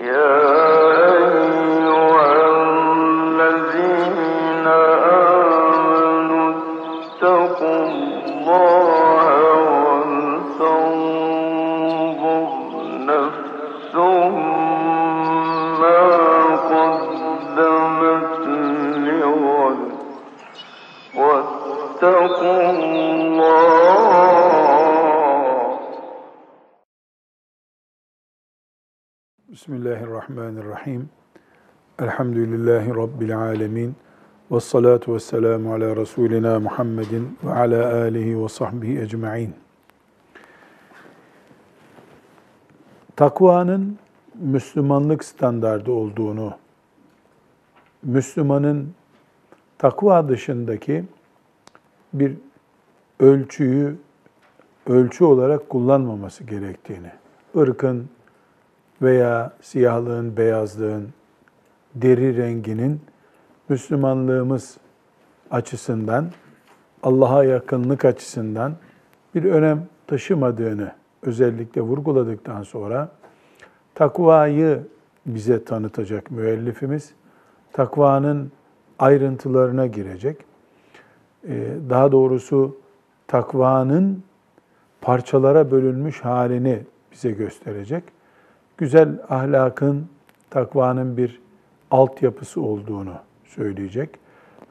Yeah. Bismillahirrahmanirrahim. Elhamdülillahi Rabbil alemin. Ve salatu ve selamu ala Resulina Muhammedin ve ala alihi ve sahbihi ecma'in. Takvanın Müslümanlık standardı olduğunu, Müslümanın takva dışındaki bir ölçüyü ölçü olarak kullanmaması gerektiğini, ırkın, veya siyahlığın, beyazlığın, deri renginin Müslümanlığımız açısından, Allah'a yakınlık açısından bir önem taşımadığını özellikle vurguladıktan sonra takvayı bize tanıtacak müellifimiz, takvanın ayrıntılarına girecek. Ee, Daha doğrusu takvanın parçalara bölünmüş halini bize gösterecek güzel ahlakın, takvanın bir altyapısı olduğunu söyleyecek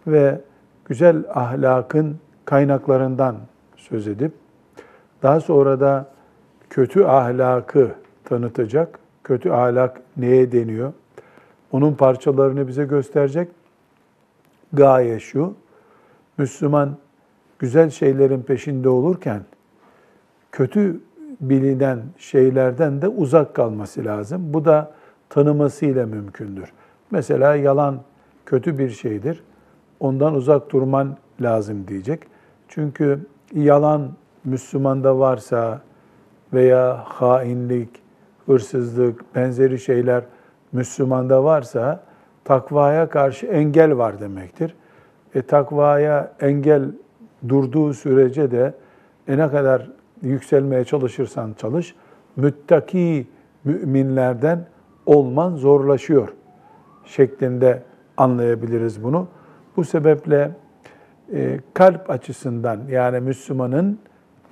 ve güzel ahlakın kaynaklarından söz edip daha sonra da kötü ahlakı tanıtacak. Kötü ahlak neye deniyor? Onun parçalarını bize gösterecek. Gaye şu, Müslüman güzel şeylerin peşinde olurken kötü bilinen şeylerden de uzak kalması lazım. Bu da tanımasıyla mümkündür. Mesela yalan kötü bir şeydir. Ondan uzak durman lazım diyecek. Çünkü yalan Müslümanda varsa veya hainlik, hırsızlık, benzeri şeyler Müslümanda varsa takvaya karşı engel var demektir. E, takvaya engel durduğu sürece de e, ne kadar yükselmeye çalışırsan çalış, müttaki müminlerden olman zorlaşıyor şeklinde anlayabiliriz bunu. Bu sebeple e, kalp açısından yani Müslümanın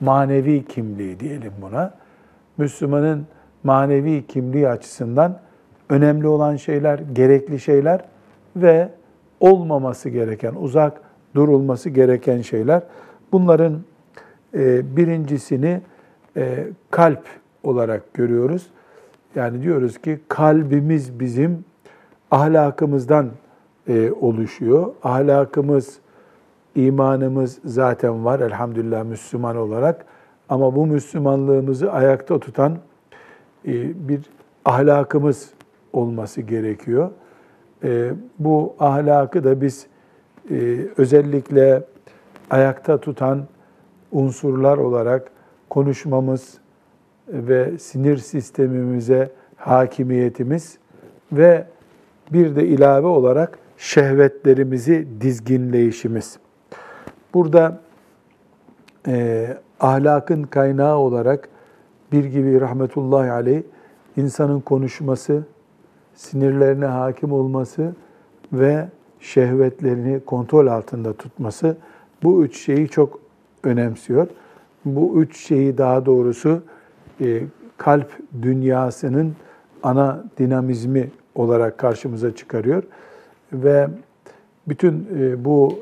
manevi kimliği diyelim buna. Müslümanın manevi kimliği açısından önemli olan şeyler, gerekli şeyler ve olmaması gereken, uzak durulması gereken şeyler. Bunların birincisini e, kalp olarak görüyoruz. Yani diyoruz ki kalbimiz bizim ahlakımızdan e, oluşuyor. Ahlakımız, imanımız zaten var elhamdülillah Müslüman olarak. Ama bu Müslümanlığımızı ayakta tutan bir ahlakımız olması gerekiyor. Bu ahlakı da biz özellikle ayakta tutan unsurlar olarak konuşmamız ve sinir sistemimize hakimiyetimiz ve bir de ilave olarak şehvetlerimizi dizginleyişimiz. Burada e, ahlakın kaynağı olarak bir gibi rahmetullahi aleyh insanın konuşması, sinirlerine hakim olması ve şehvetlerini kontrol altında tutması bu üç şeyi çok önemsiyor. Bu üç şeyi daha doğrusu e, kalp dünyasının ana dinamizmi olarak karşımıza çıkarıyor. Ve bütün e, bu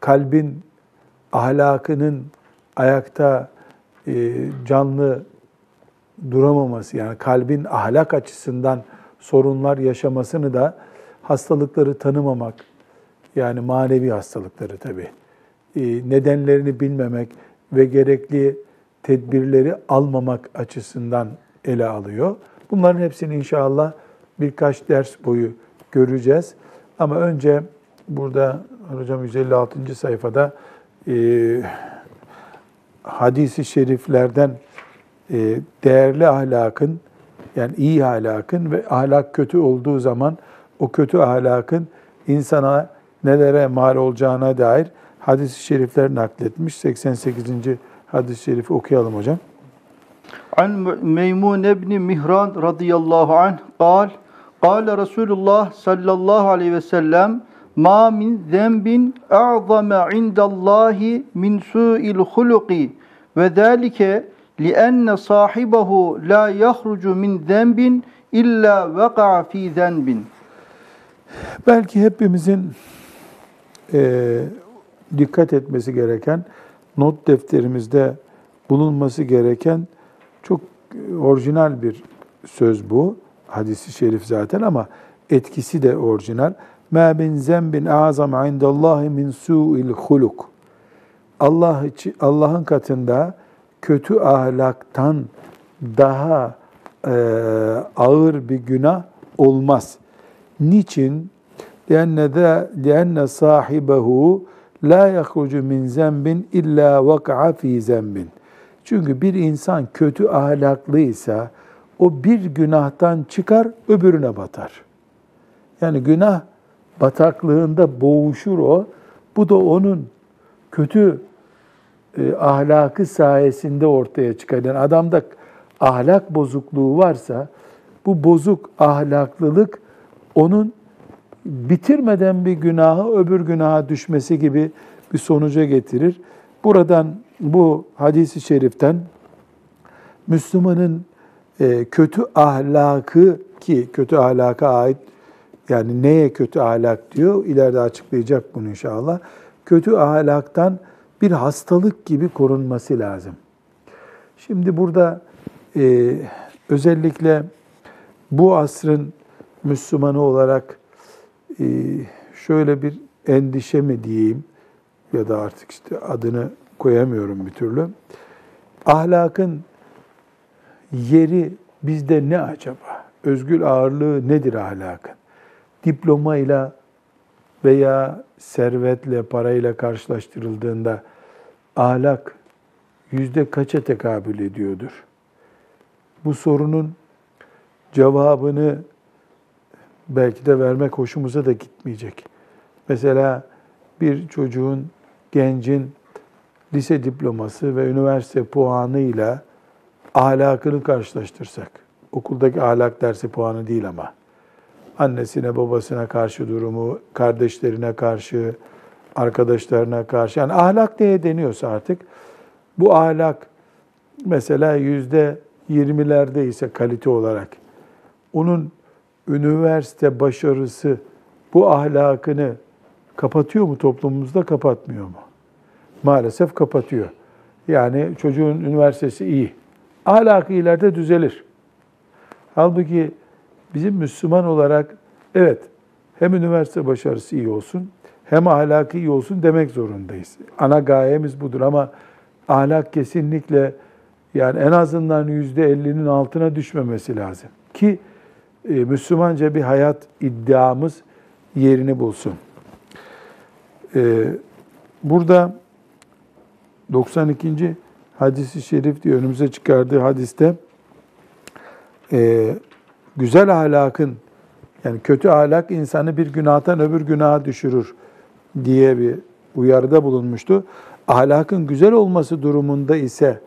kalbin ahlakının ayakta e, canlı duramaması yani kalbin ahlak açısından sorunlar yaşamasını da hastalıkları tanımamak yani manevi hastalıkları tabii e, nedenlerini bilmemek ve gerekli tedbirleri almamak açısından ele alıyor. Bunların hepsini inşallah birkaç ders boyu göreceğiz. Ama önce burada hocam 156. sayfada e, hadisi şeriflerden e, değerli ahlakın yani iyi ahlakın ve ahlak kötü olduğu zaman o kötü ahlakın insana nelere mal olacağına dair hadis-i şerifler nakletmiş. 88. hadis-i şerifi okuyalım hocam. عن ميمون بن مهران رضي الله عنه قال قال رسول الله صلى الله عليه وسلم ما من ذنب أعظم عند الله من سوء الخلق وذلك لأن صاحبه لا يخرج من ذنب إلا وقع في ذنب Belki hepimizin e, dikkat etmesi gereken, not defterimizde bulunması gereken çok orijinal bir söz bu. Hadisi şerif zaten ama etkisi de orijinal. مَا بِنْ زَنْبٍ اَعْظَمْ عِنْدَ اللّٰهِ مِنْ سُوءِ الْخُلُقِ Allah için Allah'ın katında kötü ahlaktan daha e, ağır bir günah olmaz. Niçin? لِأَنَّ ذَا لِأَنَّ صَاحِبَهُ لَا يَخْرُجُ مِنْ زَنْبٍ اِلَّا وَقَعَ ف۪ي زَنْبٍ Çünkü bir insan kötü ahlaklıysa o bir günahtan çıkar öbürüne batar. Yani günah bataklığında boğuşur o. Bu da onun kötü e, ahlakı sayesinde ortaya çıkar. Yani adamda ahlak bozukluğu varsa bu bozuk ahlaklılık onun bitirmeden bir günahı öbür günaha düşmesi gibi bir sonuca getirir. Buradan bu hadisi şeriften Müslümanın e, kötü ahlakı ki kötü ahlaka ait yani neye kötü ahlak diyor ileride açıklayacak bunu inşallah. Kötü ahlaktan bir hastalık gibi korunması lazım. Şimdi burada e, özellikle bu asrın Müslümanı olarak şöyle bir endişe mi diyeyim ya da artık işte adını koyamıyorum bir türlü. Ahlakın yeri bizde ne acaba? Özgül ağırlığı nedir ahlakın? Diplomayla veya servetle, parayla karşılaştırıldığında ahlak yüzde kaça tekabül ediyordur? Bu sorunun cevabını belki de vermek hoşumuza da gitmeyecek. Mesela bir çocuğun, gencin lise diploması ve üniversite puanıyla ahlakını karşılaştırsak, okuldaki ahlak dersi puanı değil ama, annesine babasına karşı durumu, kardeşlerine karşı, arkadaşlarına karşı, yani ahlak neye deniyorsa artık, bu ahlak mesela yüzde yirmilerde ise kalite olarak, onun üniversite başarısı bu ahlakını kapatıyor mu toplumumuzda, kapatmıyor mu? Maalesef kapatıyor. Yani çocuğun üniversitesi iyi. Ahlakı ileride düzelir. Halbuki bizim Müslüman olarak evet hem üniversite başarısı iyi olsun hem ahlakı iyi olsun demek zorundayız. Ana gayemiz budur ama ahlak kesinlikle yani en azından yüzde ellinin altına düşmemesi lazım. Ki e, Müslümanca bir hayat iddiamız yerini bulsun. E, burada 92. hadisi şerif diye önümüze çıkardığı hadiste e, güzel ahlakın yani kötü ahlak insanı bir günahtan öbür günaha düşürür diye bir uyarıda bulunmuştu. Ahlakın güzel olması durumunda ise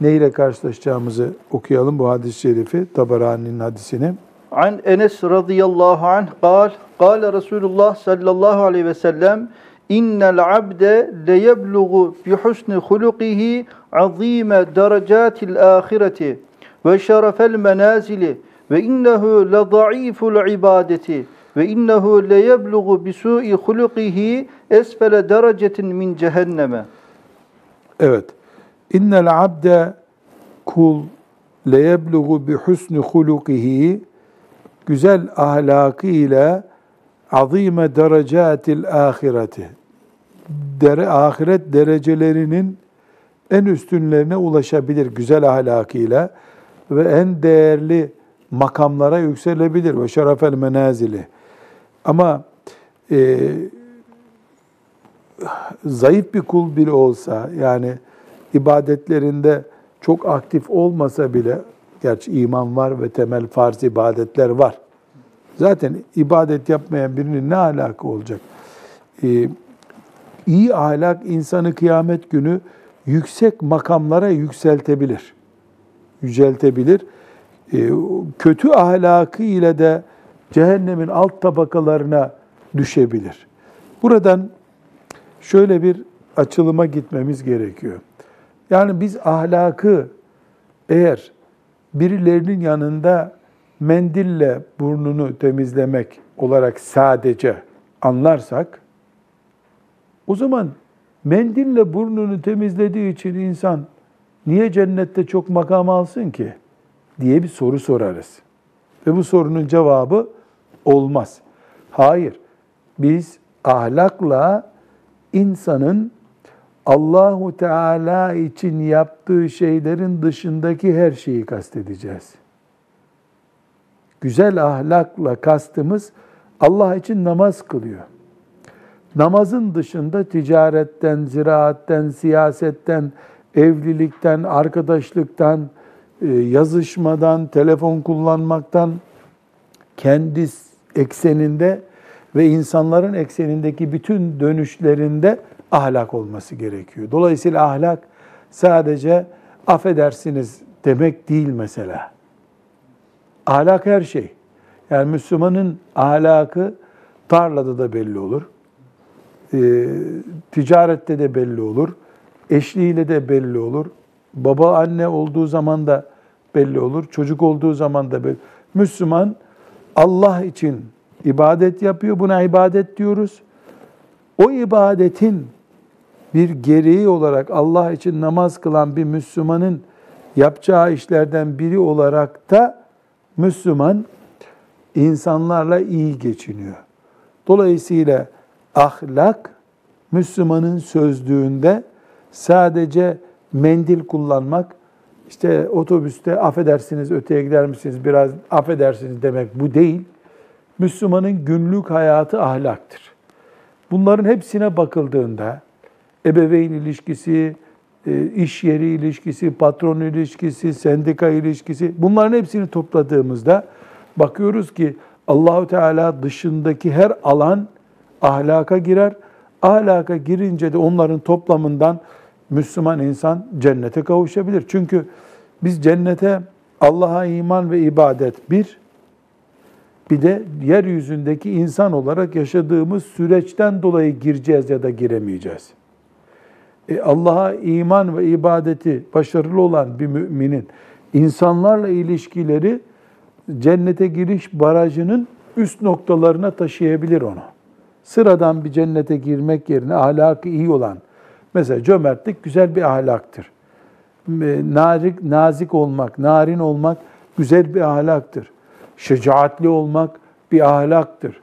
ne ile karşılaşacağımızı okuyalım bu hadis-i şerifi, Tabarani'nin hadisini An Enes radıyallahu anh قال قال Resulullah sallallahu aleyhi ve sellem innel abde leyebluğu bi husni hulukihi azime derecatil ahireti ve şerefel menazili ve innehu le zayıful ibadeti ve innehu leyebluğu bi su'i hulukihi esfele derecetin min cehenneme. Evet. İnnel abde kul leyebluğu bi husni hulukihi güzel ahlakı ile azime derecatil ahireti dere, ahiret derecelerinin en üstünlerine ulaşabilir güzel ahlakıyla ve en değerli makamlara yükselebilir ve şerefel menazili. Ama e, zayıf bir kul bile olsa yani ibadetlerinde çok aktif olmasa bile gerçi iman var ve temel farz ibadetler var. Zaten ibadet yapmayan birinin ne alaka olacak? Ee, iyi ahlak insanı kıyamet günü yüksek makamlara yükseltebilir. yüceltebilir. E, kötü ahlakı ile de cehennemin alt tabakalarına düşebilir. Buradan şöyle bir açılıma gitmemiz gerekiyor. Yani biz ahlakı eğer birilerinin yanında mendille burnunu temizlemek olarak sadece anlarsak o zaman mendille burnunu temizlediği için insan niye cennette çok makam alsın ki diye bir soru sorarız. Ve bu sorunun cevabı olmaz. Hayır. Biz ahlakla insanın Allahu Teala için yaptığı şeylerin dışındaki her şeyi kastedeceğiz. Güzel ahlakla kastımız Allah için namaz kılıyor. Namazın dışında ticaretten, ziraatten, siyasetten, evlilikten, arkadaşlıktan, e, yazışmadan, telefon kullanmaktan kendi ekseninde ve insanların eksenindeki bütün dönüşlerinde ahlak olması gerekiyor. Dolayısıyla ahlak sadece affedersiniz demek değil mesela. Ahlak her şey. Yani Müslümanın ahlakı tarlada da belli olur. E, ticarette de belli olur. Eşliğiyle de belli olur. Baba anne olduğu zaman da belli olur. Çocuk olduğu zaman da belli. Müslüman Allah için ibadet yapıyor. Buna ibadet diyoruz. O ibadetin bir gereği olarak Allah için namaz kılan bir Müslümanın yapacağı işlerden biri olarak da Müslüman insanlarla iyi geçiniyor. Dolayısıyla ahlak Müslümanın sözlüğünde sadece mendil kullanmak, işte otobüste affedersiniz öteye gider misiniz biraz affedersiniz demek bu değil. Müslümanın günlük hayatı ahlaktır. Bunların hepsine bakıldığında ebeveyn ilişkisi, e, iş yeri ilişkisi, patron ilişkisi, sendika ilişkisi bunların hepsini topladığımızda bakıyoruz ki Allahu Teala dışındaki her alan ahlaka girer. Ahlaka girince de onların toplamından Müslüman insan cennete kavuşabilir. Çünkü biz cennete Allah'a iman ve ibadet bir, bir de yeryüzündeki insan olarak yaşadığımız süreçten dolayı gireceğiz ya da giremeyeceğiz. E Allah'a iman ve ibadeti başarılı olan bir müminin insanlarla ilişkileri cennete giriş barajının üst noktalarına taşıyabilir onu. Sıradan bir cennete girmek yerine ahlakı iyi olan, mesela cömertlik güzel bir ahlaktır. Nazik, nazik olmak, narin olmak güzel bir ahlaktır. Şecaatli olmak bir ahlaktır.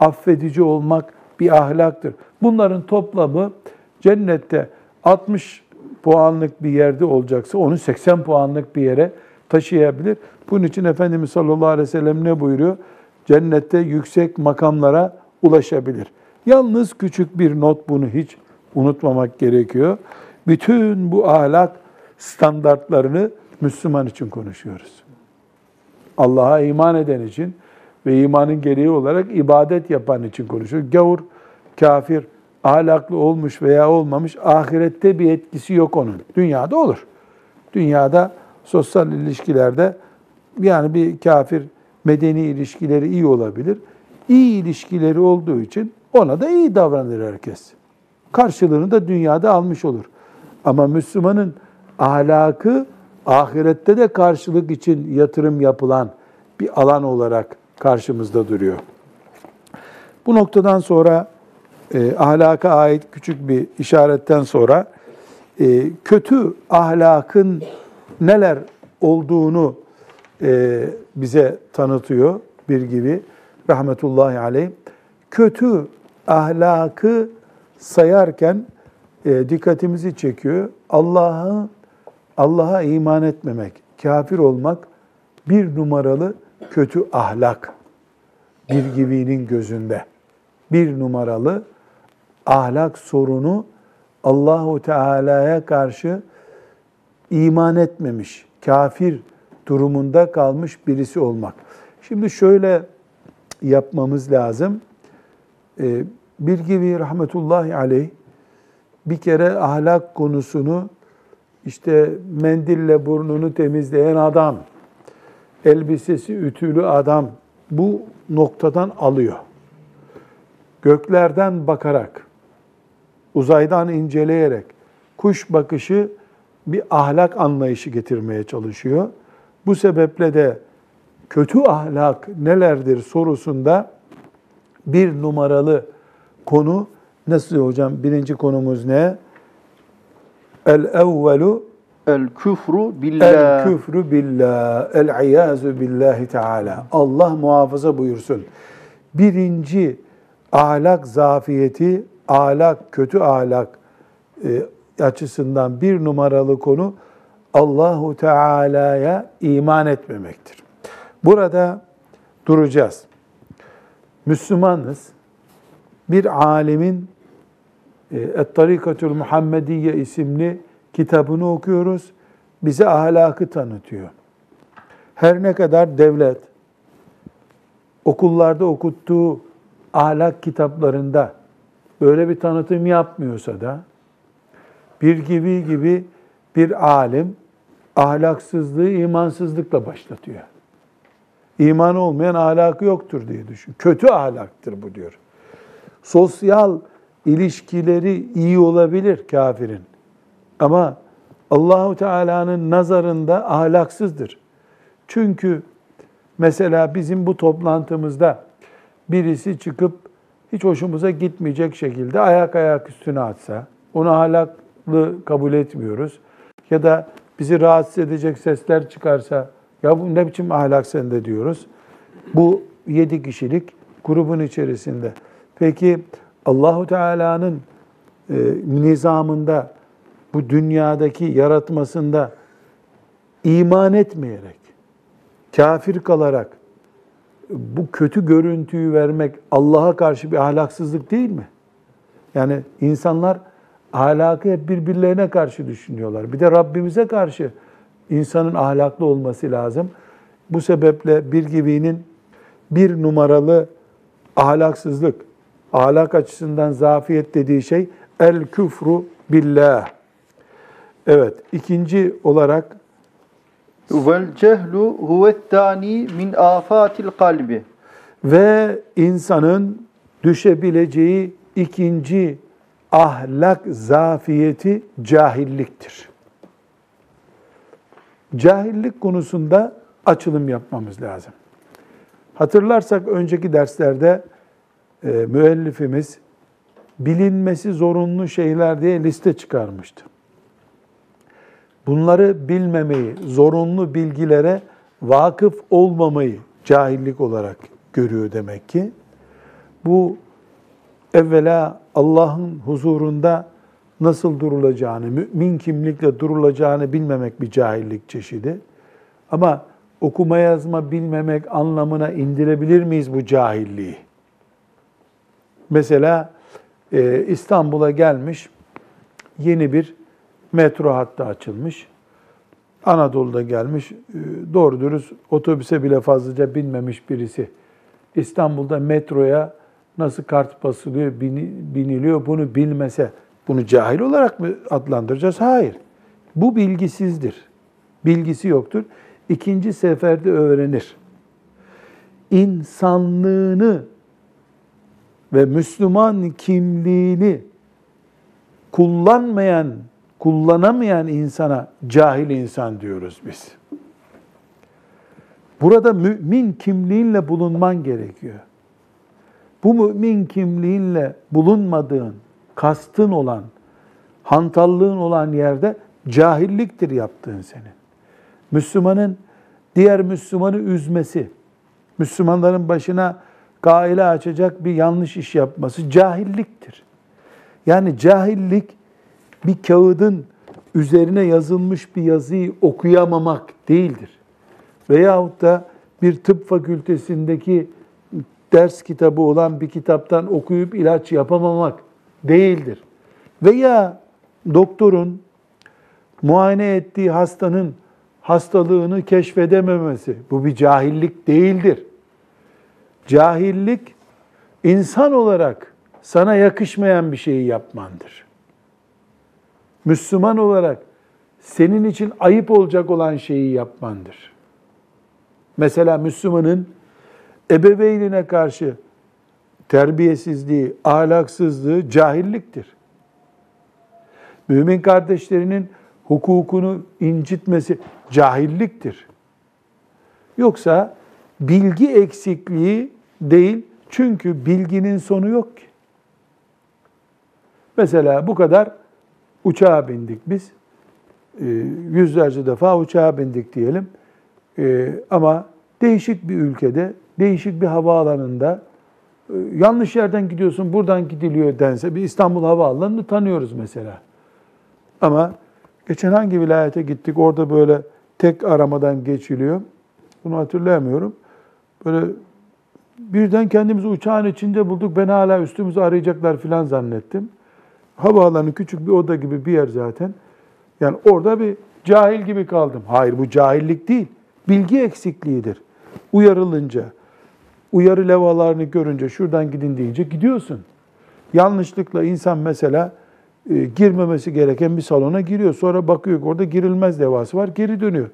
Affedici olmak bir ahlaktır. Bunların toplamı cennette 60 puanlık bir yerde olacaksa onu 80 puanlık bir yere taşıyabilir. Bunun için Efendimiz sallallahu aleyhi ve sellem ne buyuruyor? Cennette yüksek makamlara ulaşabilir. Yalnız küçük bir not bunu hiç unutmamak gerekiyor. Bütün bu ahlak standartlarını Müslüman için konuşuyoruz. Allah'a iman eden için ve imanın gereği olarak ibadet yapan için konuşuyor. Gavur, kafir, ahlaklı olmuş veya olmamış ahirette bir etkisi yok onun. Dünyada olur. Dünyada sosyal ilişkilerde yani bir kafir medeni ilişkileri iyi olabilir. İyi ilişkileri olduğu için ona da iyi davranır herkes. Karşılığını da dünyada almış olur. Ama Müslümanın ahlakı ahirette de karşılık için yatırım yapılan bir alan olarak karşımızda duruyor. Bu noktadan sonra e, ahlaka ait küçük bir işaretten sonra e, kötü ahlakın neler olduğunu e, bize tanıtıyor bir gibi rahmetullahi aleyh. Kötü ahlakı sayarken e, dikkatimizi çekiyor. Allah'ı Allah'a iman etmemek, kafir olmak bir numaralı kötü ahlak bir gibinin gözünde. Bir numaralı ahlak sorunu Allahu Teala'ya karşı iman etmemiş, kafir durumunda kalmış birisi olmak. Şimdi şöyle yapmamız lazım. Ee, bir gibi rahmetullahi aleyh bir kere ahlak konusunu işte mendille burnunu temizleyen adam, elbisesi ütülü adam bu noktadan alıyor. Göklerden bakarak, uzaydan inceleyerek kuş bakışı bir ahlak anlayışı getirmeye çalışıyor. Bu sebeple de kötü ahlak nelerdir sorusunda bir numaralı konu nasıl hocam? Birinci konumuz ne? El evvelu El küfru billah. el küfrü billah. El iyazu billahi teala. Allah muhafaza buyursun. Birinci ahlak zafiyeti, ahlak, kötü ahlak e, açısından bir numaralı konu Allahu Teala'ya iman etmemektir. Burada duracağız. Müslümanız. Bir alimin e, Et-Tarikatül Muhammediye isimli kitabını okuyoruz. Bize ahlakı tanıtıyor. Her ne kadar devlet okullarda okuttuğu ahlak kitaplarında böyle bir tanıtım yapmıyorsa da bir gibi gibi bir alim ahlaksızlığı imansızlıkla başlatıyor. İman olmayan ahlakı yoktur diye düşün. Kötü ahlaktır bu diyor. Sosyal ilişkileri iyi olabilir kafirin. Ama Allahu Teala'nın nazarında ahlaksızdır. Çünkü mesela bizim bu toplantımızda birisi çıkıp hiç hoşumuza gitmeyecek şekilde ayak ayak üstüne atsa, onu ahlaklı kabul etmiyoruz. Ya da bizi rahatsız edecek sesler çıkarsa, ya bu ne biçim ahlak sende diyoruz. Bu yedi kişilik grubun içerisinde. Peki Allahu Teala'nın e, nizamında, bu dünyadaki yaratmasında iman etmeyerek, kafir kalarak bu kötü görüntüyü vermek Allah'a karşı bir ahlaksızlık değil mi? Yani insanlar ahlakı hep birbirlerine karşı düşünüyorlar. Bir de Rabbimize karşı insanın ahlaklı olması lazım. Bu sebeple bir gibinin bir numaralı ahlaksızlık, ahlak açısından zafiyet dediği şey el küfru billah. Evet, ikinci olarak Vel cehlu huvettani min afatil kalbi. ve insanın düşebileceği ikinci ahlak zafiyeti cahilliktir. Cahillik konusunda açılım yapmamız lazım. Hatırlarsak önceki derslerde e, müellifimiz bilinmesi zorunlu şeyler diye liste çıkarmıştı. Bunları bilmemeyi, zorunlu bilgilere vakıf olmamayı cahillik olarak görüyor demek ki. Bu evvela Allah'ın huzurunda nasıl durulacağını, mümin kimlikle durulacağını bilmemek bir cahillik çeşidi. Ama okuma yazma bilmemek anlamına indirebilir miyiz bu cahilliği? Mesela e, İstanbul'a gelmiş yeni bir metro hattı açılmış. Anadolu'da gelmiş, e, doğru dürüst otobüse bile fazlaca binmemiş birisi. İstanbul'da metroya nasıl kart basılıyor, biniliyor bunu bilmese bunu cahil olarak mı adlandıracağız? Hayır. Bu bilgisizdir. Bilgisi yoktur. İkinci seferde öğrenir. İnsanlığını ve Müslüman kimliğini kullanmayan, kullanamayan insana cahil insan diyoruz biz. Burada mümin kimliğinle bulunman gerekiyor. Bu mümin kimliğinle bulunmadığın, kastın olan, hantallığın olan yerde cahilliktir yaptığın senin. Müslümanın diğer Müslümanı üzmesi, Müslümanların başına gaile açacak bir yanlış iş yapması cahilliktir. Yani cahillik bir kağıdın üzerine yazılmış bir yazıyı okuyamamak değildir. Veyahut da bir tıp fakültesindeki ders kitabı olan bir kitaptan okuyup ilaç yapamamak değildir. Veya doktorun muayene ettiği hastanın hastalığını keşfedememesi bu bir cahillik değildir. Cahillik insan olarak sana yakışmayan bir şeyi yapmandır. Müslüman olarak senin için ayıp olacak olan şeyi yapmandır. Mesela Müslümanın ebeveynine karşı terbiyesizliği, ahlaksızlığı cahilliktir. Mümin kardeşlerinin hukukunu incitmesi cahilliktir. Yoksa bilgi eksikliği değil çünkü bilginin sonu yok ki. Mesela bu kadar uçağa bindik biz. Ee, yüzlerce defa uçağa bindik diyelim. Ee, ama değişik bir ülkede, değişik bir havaalanında e, yanlış yerden gidiyorsun, buradan gidiliyor dense bir İstanbul Havaalanı'nı tanıyoruz mesela. Ama geçen hangi vilayete gittik orada böyle tek aramadan geçiliyor. Bunu hatırlayamıyorum. Böyle birden kendimizi uçağın içinde bulduk. Ben hala üstümüzü arayacaklar falan zannettim. Havaalanı küçük bir oda gibi bir yer zaten. Yani orada bir cahil gibi kaldım. Hayır bu cahillik değil. Bilgi eksikliğidir. Uyarılınca, uyarı levhalarını görünce şuradan gidin deyince gidiyorsun. Yanlışlıkla insan mesela e, girmemesi gereken bir salona giriyor. Sonra bakıyor ki orada girilmez levhası var, geri dönüyor.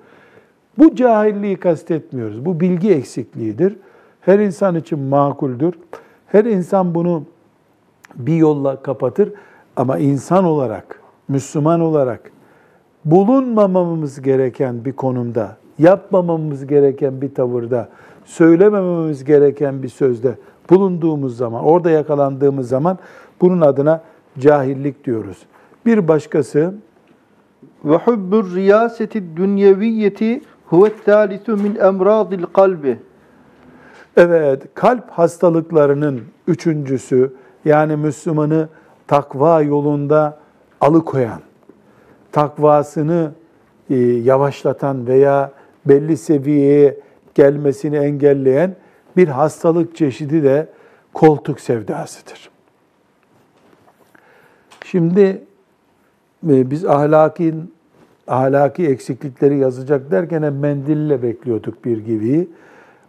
Bu cahilliği kastetmiyoruz. Bu bilgi eksikliğidir. Her insan için makuldür. Her insan bunu bir yolla kapatır. Ama insan olarak, Müslüman olarak bulunmamamız gereken bir konumda, yapmamamız gereken bir tavırda, söylemememiz gereken bir sözde bulunduğumuz zaman, orada yakalandığımız zaman bunun adına cahillik diyoruz. Bir başkası Ve hubbur riyaseti dünyeviyyeti huvet thalithu min emradil kalbi. Evet, kalp hastalıklarının üçüncüsü yani Müslümanı takva yolunda alıkoyan, takvasını e, yavaşlatan veya belli seviyeye gelmesini engelleyen bir hastalık çeşidi de koltuk sevdasıdır. Şimdi e, biz ahlaki ahlaki eksiklikleri yazacak derken mendille bekliyorduk bir gibi.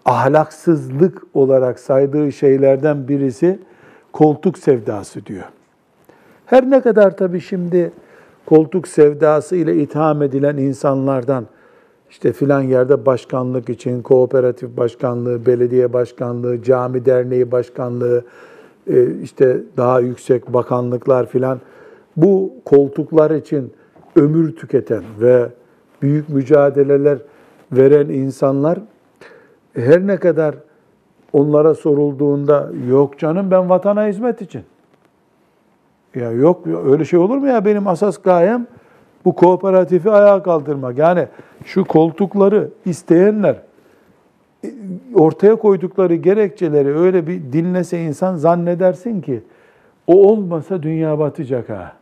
Ahlaksızlık olarak saydığı şeylerden birisi koltuk sevdası diyor. Her ne kadar tabii şimdi koltuk sevdası ile itham edilen insanlardan işte filan yerde başkanlık için kooperatif başkanlığı, belediye başkanlığı, cami derneği başkanlığı, e, işte daha yüksek bakanlıklar filan bu koltuklar için ömür tüketen ve büyük mücadeleler veren insanlar her ne kadar onlara sorulduğunda yok canım ben vatana hizmet için. Ya yok öyle şey olur mu ya benim asas gayem bu kooperatifi ayağa kaldırmak. Yani şu koltukları isteyenler e, ortaya koydukları gerekçeleri öyle bir dinlese insan zannedersin ki o olmasa dünya batacak ha.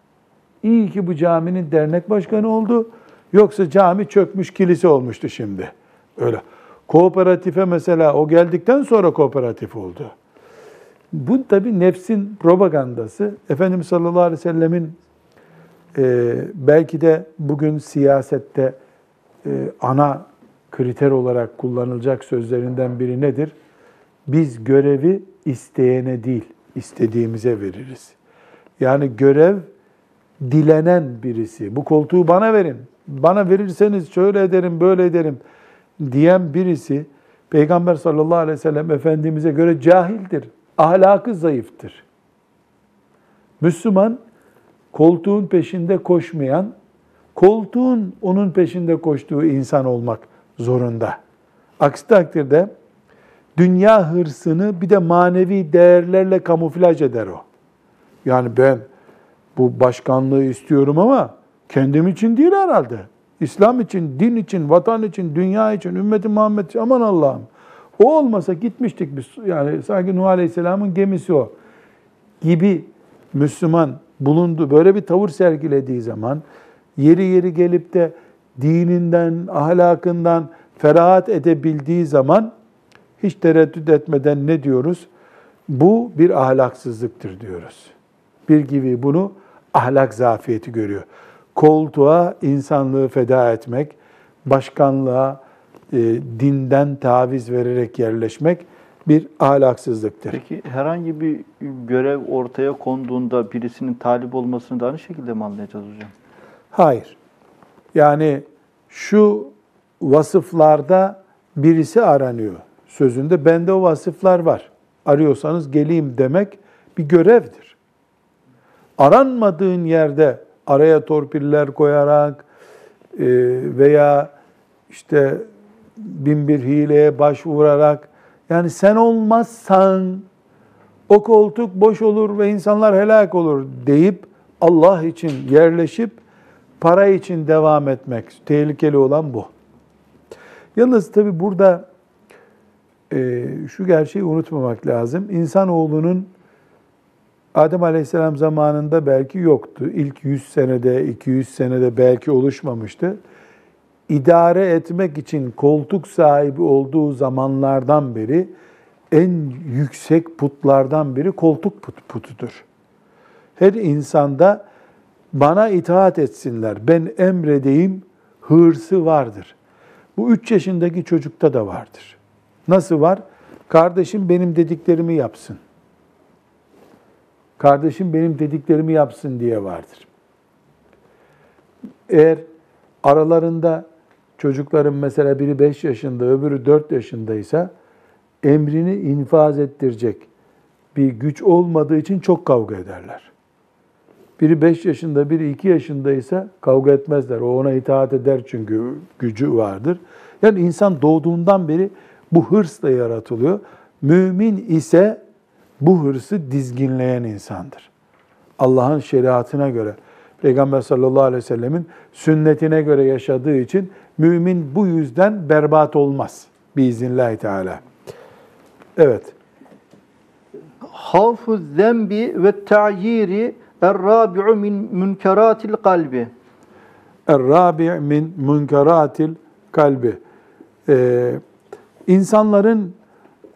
İyi ki bu caminin dernek başkanı oldu. Yoksa cami çökmüş kilise olmuştu şimdi. Öyle. Kooperatife mesela o geldikten sonra kooperatif oldu. Bu tabi nefsin propagandası. Efendimiz sallallahu aleyhi ve sellemin e, belki de bugün siyasette e, ana kriter olarak kullanılacak sözlerinden biri nedir? Biz görevi isteyene değil, istediğimize veririz. Yani görev dilenen birisi. Bu koltuğu bana verin. Bana verirseniz şöyle ederim, böyle ederim diyen birisi Peygamber sallallahu aleyhi ve sellem Efendimiz'e göre cahildir. Ahlakı zayıftır. Müslüman koltuğun peşinde koşmayan, koltuğun onun peşinde koştuğu insan olmak zorunda. Aksi takdirde dünya hırsını bir de manevi değerlerle kamuflaj eder o. Yani ben bu başkanlığı istiyorum ama kendim için değil herhalde. İslam için, din için, vatan için, dünya için, ümmeti Muhammed için aman Allah'ım. O olmasa gitmiştik biz. Yani sanki Nuh Aleyhisselam'ın gemisi o. Gibi Müslüman bulundu. Böyle bir tavır sergilediği zaman yeri yeri gelip de dininden, ahlakından ferahat edebildiği zaman hiç tereddüt etmeden ne diyoruz? Bu bir ahlaksızlıktır diyoruz. Bir gibi bunu ahlak zafiyeti görüyor. Koltuğa insanlığı feda etmek, başkanlığa e, dinden taviz vererek yerleşmek bir ahlaksızlıktır. Peki herhangi bir görev ortaya konduğunda birisinin talip olmasını da aynı şekilde mi anlayacağız hocam? Hayır. Yani şu vasıflarda birisi aranıyor sözünde. Bende o vasıflar var. Arıyorsanız geleyim demek bir görevdir. Aranmadığın yerde araya torpiller koyarak e, veya işte bin bir hileye başvurarak yani sen olmazsan o koltuk boş olur ve insanlar helak olur deyip Allah için yerleşip para için devam etmek tehlikeli olan bu. Yalnız tabi burada e, şu gerçeği unutmamak lazım. İnsanoğlunun Adem Aleyhisselam zamanında belki yoktu. İlk 100 senede, 200 senede belki oluşmamıştı. İdare etmek için koltuk sahibi olduğu zamanlardan beri en yüksek putlardan biri koltuk put, putudur. Her insanda bana itaat etsinler, ben emredeyim hırsı vardır. Bu üç yaşındaki çocukta da vardır. Nasıl var? Kardeşim benim dediklerimi yapsın. Kardeşim benim dediklerimi yapsın diye vardır. Eğer aralarında çocukların mesela biri 5 yaşında, öbürü 4 yaşındaysa emrini infaz ettirecek bir güç olmadığı için çok kavga ederler. Biri 5 yaşında, biri 2 yaşındaysa kavga etmezler. O ona itaat eder çünkü gücü vardır. Yani insan doğduğundan beri bu hırsla yaratılıyor. Mümin ise bu hırsı dizginleyen insandır. Allah'ın şeriatına göre, Peygamber sallallahu aleyhi ve sellemin sünnetine göre yaşadığı için mümin bu yüzden berbat olmaz. Biiznillahü teala. Evet. Havfu zembi ve ta'yiri er-rabi'u min münkeratil kalbi. Er-rabi' min munkaratil kalbi. Ee, insanların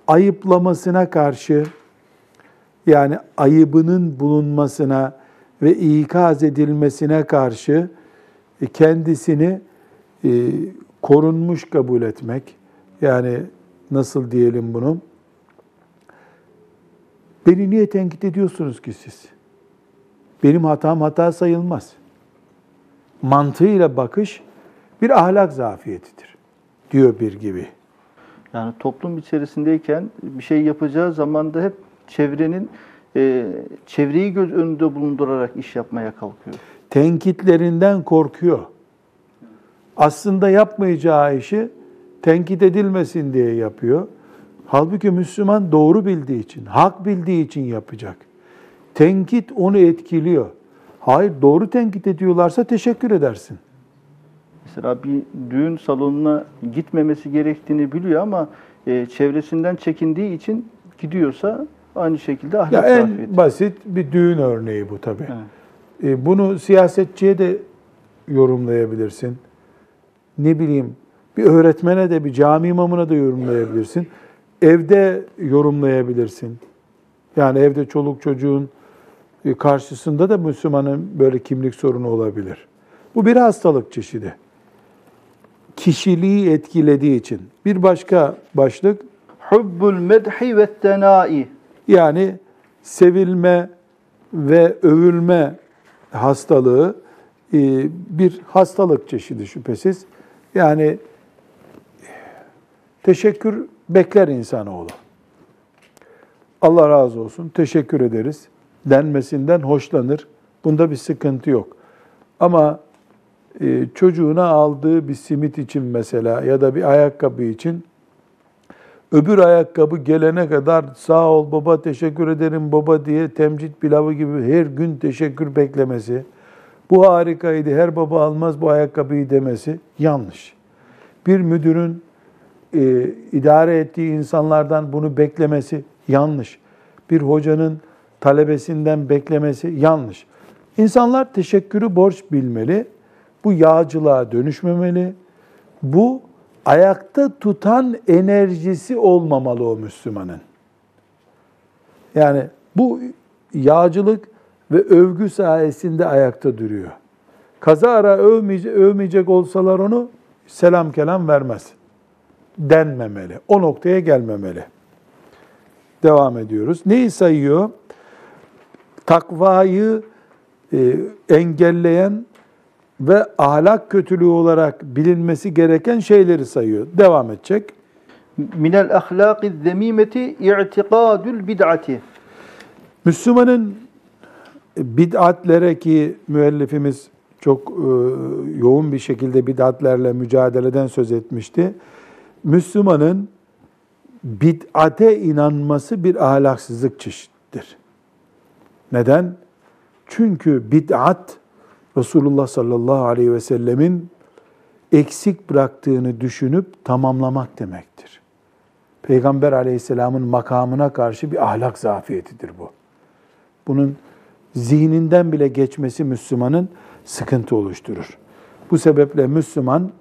ayıplamasına karşı yani ayıbının bulunmasına ve ikaz edilmesine karşı kendisini e, korunmuş kabul etmek. Yani nasıl diyelim bunu? Beni niye tenkit ediyorsunuz ki siz? Benim hatam hata sayılmaz. Mantığıyla bakış bir ahlak zafiyetidir diyor bir gibi. Yani toplum içerisindeyken bir şey yapacağı zaman da hep çevrenin e, çevreyi göz önünde bulundurarak iş yapmaya kalkıyor. Tenkitlerinden korkuyor. Aslında yapmayacağı işi tenkit edilmesin diye yapıyor. Halbuki Müslüman doğru bildiği için, hak bildiği için yapacak. Tenkit onu etkiliyor. Hayır doğru tenkit ediyorlarsa teşekkür edersin. Mesela bir düğün salonuna gitmemesi gerektiğini biliyor ama e, çevresinden çekindiği için gidiyorsa aynı şekilde Ya ahlak en zafiyeti. basit bir düğün örneği bu tabii. Evet. E, bunu siyasetçiye de yorumlayabilirsin. Ne bileyim bir öğretmene de bir cami imamına da yorumlayabilirsin. Evde yorumlayabilirsin. Yani evde çoluk çocuğun e, karşısında da Müslümanın böyle kimlik sorunu olabilir. Bu bir hastalık çeşidi. Kişiliği etkilediği için. Bir başka başlık Hubbul medhi ve tenai. Yani sevilme ve övülme hastalığı e, bir hastalık çeşidi şüphesiz. Yani teşekkür bekler insanoğlu. Allah razı olsun, teşekkür ederiz denmesinden hoşlanır. Bunda bir sıkıntı yok. Ama e, çocuğuna aldığı bir simit için mesela ya da bir ayakkabı için öbür ayakkabı gelene kadar sağ ol baba teşekkür ederim baba diye temcit pilavı gibi her gün teşekkür beklemesi, bu harikaydı her baba almaz bu ayakkabıyı demesi yanlış. Bir müdürün e, idare ettiği insanlardan bunu beklemesi yanlış. Bir hocanın talebesinden beklemesi yanlış. İnsanlar teşekkürü borç bilmeli. Bu yağcılığa dönüşmemeli. Bu ayakta tutan enerjisi olmamalı o Müslümanın. Yani bu yağcılık ve övgü sayesinde ayakta duruyor. Kaza ara övmeyecek, övmeyecek olsalar onu selam kelam vermez. Denmemeli. O noktaya gelmemeli. Devam ediyoruz. Neyi sayıyor? Takvayı e, engelleyen ve ahlak kötülüğü olarak bilinmesi gereken şeyleri sayıyor. Devam edecek. Minel ahlaki zemimeti i'tikadul bid'ati. Müslümanın bid'atlere ki müellifimiz çok e, yoğun bir şekilde bid'atlerle mücadeleden söz etmişti. Müslümanın bid'ate inanması bir ahlaksızlık çeşittir. Neden? Çünkü bid'at Resulullah sallallahu aleyhi ve sellemin eksik bıraktığını düşünüp tamamlamak demektir. Peygamber aleyhisselamın makamına karşı bir ahlak zafiyetidir bu. Bunun zihninden bile geçmesi Müslümanın sıkıntı oluşturur. Bu sebeple Müslüman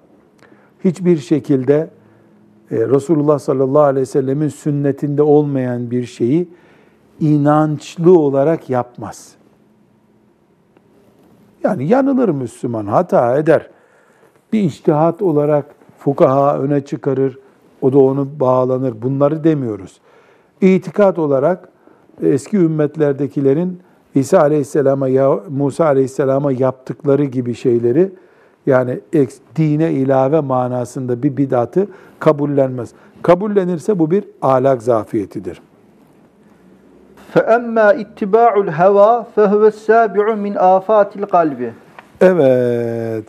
hiçbir şekilde e, Resulullah sallallahu aleyhi ve sellemin sünnetinde olmayan bir şeyi inançlı olarak yapmaz. Yani yanılır Müslüman, hata eder. Bir iştihat olarak fukaha öne çıkarır, o da onu bağlanır. Bunları demiyoruz. İtikat olarak eski ümmetlerdekilerin İsa Aleyhisselam'a Musa Aleyhisselam'a yaptıkları gibi şeyleri yani dine ilave manasında bir bidatı kabullenmez. Kabullenirse bu bir ahlak zafiyetidir. فَأَمَّا اتِّبَاعُ الْهَوَى فَهُوَ السَّابِعُ مِنْ آفَاتِ الْقَلْبِ Evet,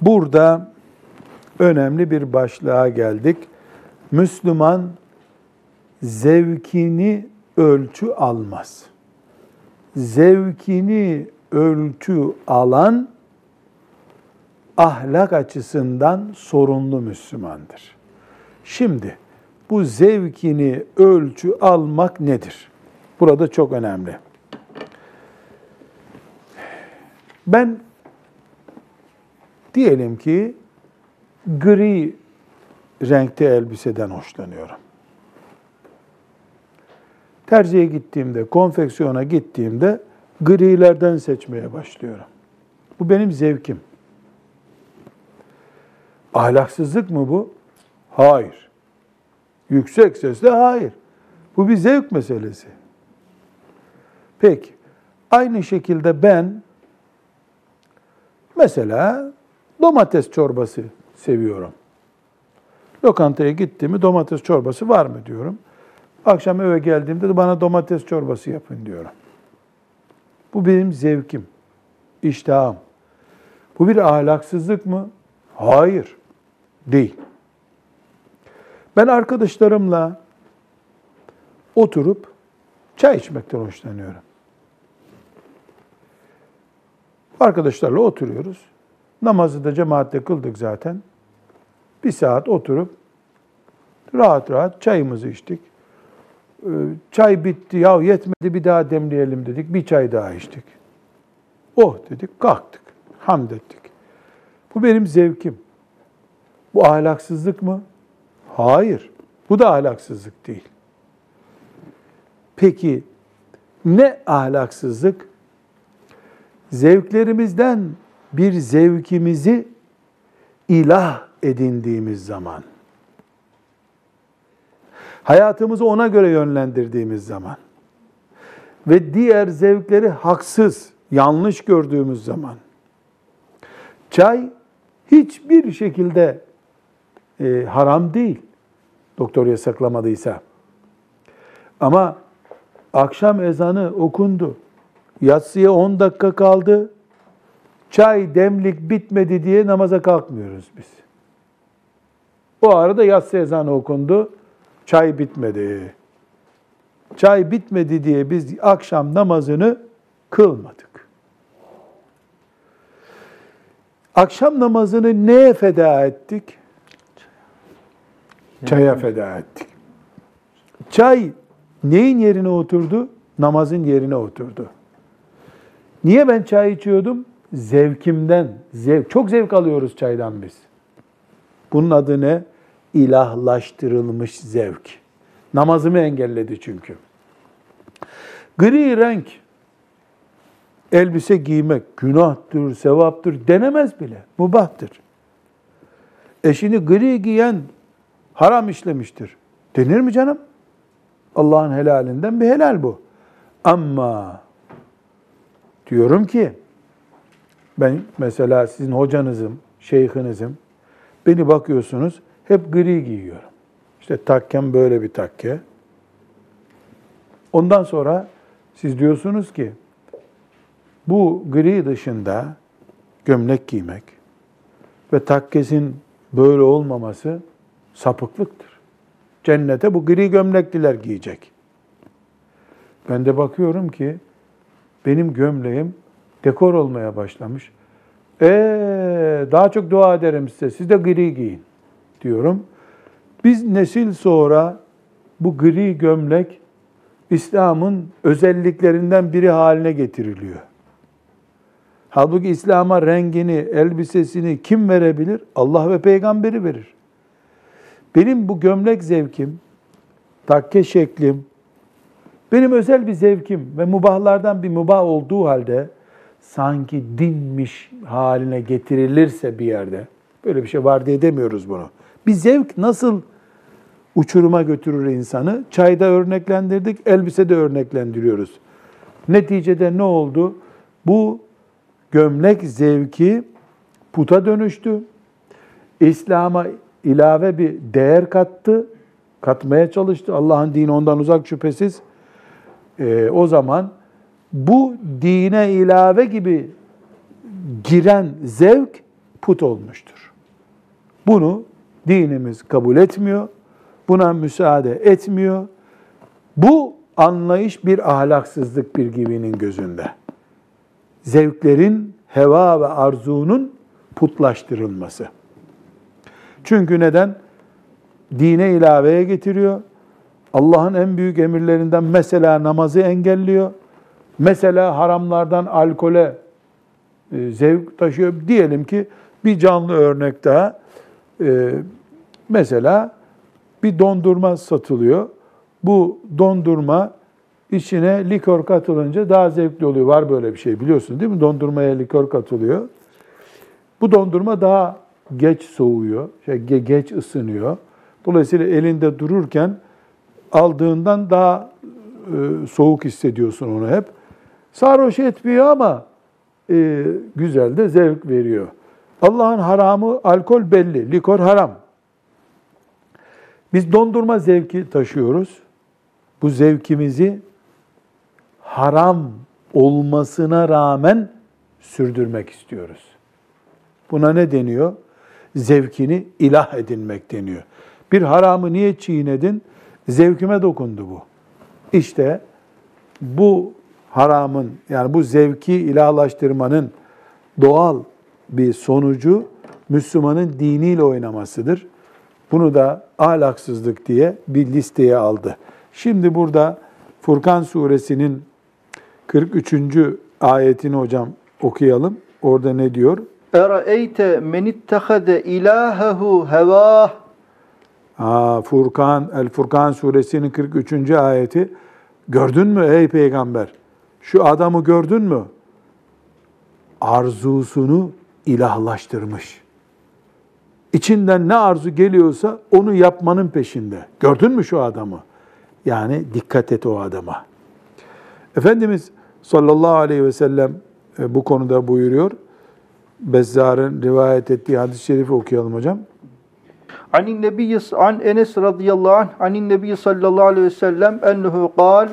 burada önemli bir başlığa geldik. Müslüman zevkini ölçü almaz. Zevkini ölçü alan ahlak açısından sorunlu Müslümandır. Şimdi bu zevkini ölçü almak nedir? Burada çok önemli. Ben diyelim ki gri renkte elbiseden hoşlanıyorum. Terziye gittiğimde, konfeksiyona gittiğimde grilerden seçmeye başlıyorum. Bu benim zevkim. Ahlaksızlık mı bu? Hayır. Yüksek sesle hayır. Bu bir zevk meselesi. Peki, aynı şekilde ben mesela domates çorbası seviyorum. Lokantaya gittiğimi domates çorbası var mı diyorum. Akşam eve geldiğimde de bana domates çorbası yapın diyorum. Bu benim zevkim, iştahım. Bu bir ahlaksızlık mı? Hayır, değil. Ben arkadaşlarımla oturup çay içmekten hoşlanıyorum. Arkadaşlarla oturuyoruz. Namazı da cemaatle kıldık zaten. Bir saat oturup rahat rahat çayımızı içtik. Ee, çay bitti, ya yetmedi bir daha demleyelim dedik. Bir çay daha içtik. Oh dedik, kalktık. Hamd ettik. Bu benim zevkim. Bu ahlaksızlık mı? Hayır. Bu da ahlaksızlık değil. Peki ne ahlaksızlık? Zevklerimizden bir zevkimizi ilah edindiğimiz zaman, hayatımızı ona göre yönlendirdiğimiz zaman ve diğer zevkleri haksız, yanlış gördüğümüz zaman, çay hiçbir şekilde e, haram değil, doktor yasaklamadıysa. Ama akşam ezanı okundu, yatsıya 10 dakika kaldı, çay demlik bitmedi diye namaza kalkmıyoruz biz. O arada yatsı ezanı okundu, çay bitmedi. Çay bitmedi diye biz akşam namazını kılmadık. Akşam namazını neye feda ettik? Çaya feda ettik. Çay neyin yerine oturdu? Namazın yerine oturdu. Niye ben çay içiyordum? Zevkimden. Zevk. Çok zevk alıyoruz çaydan biz. Bunun adı ne? İlahlaştırılmış zevk. Namazımı engelledi çünkü. Gri renk elbise giymek günahtır, sevaptır denemez bile. Mubahtır. Eşini gri giyen haram işlemiştir. Denir mi canım? Allah'ın helalinden bir helal bu. Ama diyorum ki Ben mesela sizin hocanızım, şeyhinizim. Beni bakıyorsunuz hep gri giyiyorum. İşte takkem böyle bir takke. Ondan sonra siz diyorsunuz ki bu gri dışında gömlek giymek ve takkesin böyle olmaması sapıklıktır. Cennete bu gri gömlekliler giyecek. Ben de bakıyorum ki benim gömleğim dekor olmaya başlamış. Ee, daha çok dua ederim size. Siz de gri giyin diyorum. Biz nesil sonra bu gri gömlek İslam'ın özelliklerinden biri haline getiriliyor. Halbuki İslam'a rengini, elbisesini kim verebilir? Allah ve peygamberi verir. Benim bu gömlek zevkim, takke şeklim, benim özel bir zevkim ve mubahlardan bir mubah olduğu halde sanki dinmiş haline getirilirse bir yerde, böyle bir şey var diye demiyoruz bunu. Bir zevk nasıl uçuruma götürür insanı? Çayda örneklendirdik, elbisede örneklendiriyoruz. Neticede ne oldu? Bu gömlek zevki puta dönüştü. İslam'a ilave bir değer kattı, katmaya çalıştı. Allah'ın dini ondan uzak şüphesiz. Ee, o zaman bu dine ilave gibi giren zevk put olmuştur. Bunu dinimiz kabul etmiyor. Buna müsaade etmiyor. Bu anlayış bir ahlaksızlık bir gibinin gözünde. Zevklerin, heva ve arzunun putlaştırılması. Çünkü neden? Dine ilaveye getiriyor. Allah'ın en büyük emirlerinden mesela namazı engelliyor. Mesela haramlardan alkole e, zevk taşıyor. Diyelim ki bir canlı örnek daha. E, mesela bir dondurma satılıyor. Bu dondurma içine likör katılınca daha zevkli oluyor. Var böyle bir şey biliyorsun değil mi? Dondurmaya likör katılıyor. Bu dondurma daha geç soğuyor, şey, ge- geç ısınıyor. Dolayısıyla elinde dururken aldığından daha e, soğuk hissediyorsun onu hep. Sarhoş etmiyor ama e, güzel de zevk veriyor. Allah'ın haramı alkol belli, likor haram. Biz dondurma zevki taşıyoruz. Bu zevkimizi haram olmasına rağmen sürdürmek istiyoruz. Buna ne deniyor? Zevkini ilah edinmek deniyor. Bir haramı niye çiğnedin? Zevkime dokundu bu. İşte bu haramın yani bu zevki ilahlaştırmanın doğal bir sonucu Müslümanın diniyle oynamasıdır. Bunu da ahlaksızlık diye bir listeye aldı. Şimdi burada Furkan suresinin 43. ayetini hocam okuyalım. Orada ne diyor? Eraeyte men ittehade ilahehu hevah Aa, Furkan, El Furkan suresinin 43. ayeti. Gördün mü ey peygamber? Şu adamı gördün mü? Arzusunu ilahlaştırmış. İçinden ne arzu geliyorsa onu yapmanın peşinde. Gördün mü şu adamı? Yani dikkat et o adama. Efendimiz sallallahu aleyhi ve sellem e, bu konuda buyuruyor. Bezzar'ın rivayet ettiği hadis-i şerifi okuyalım hocam. Anin Nebi an Enes radıyallahu anh anin Nebi sallallahu aleyhi ve sellem ennehu kal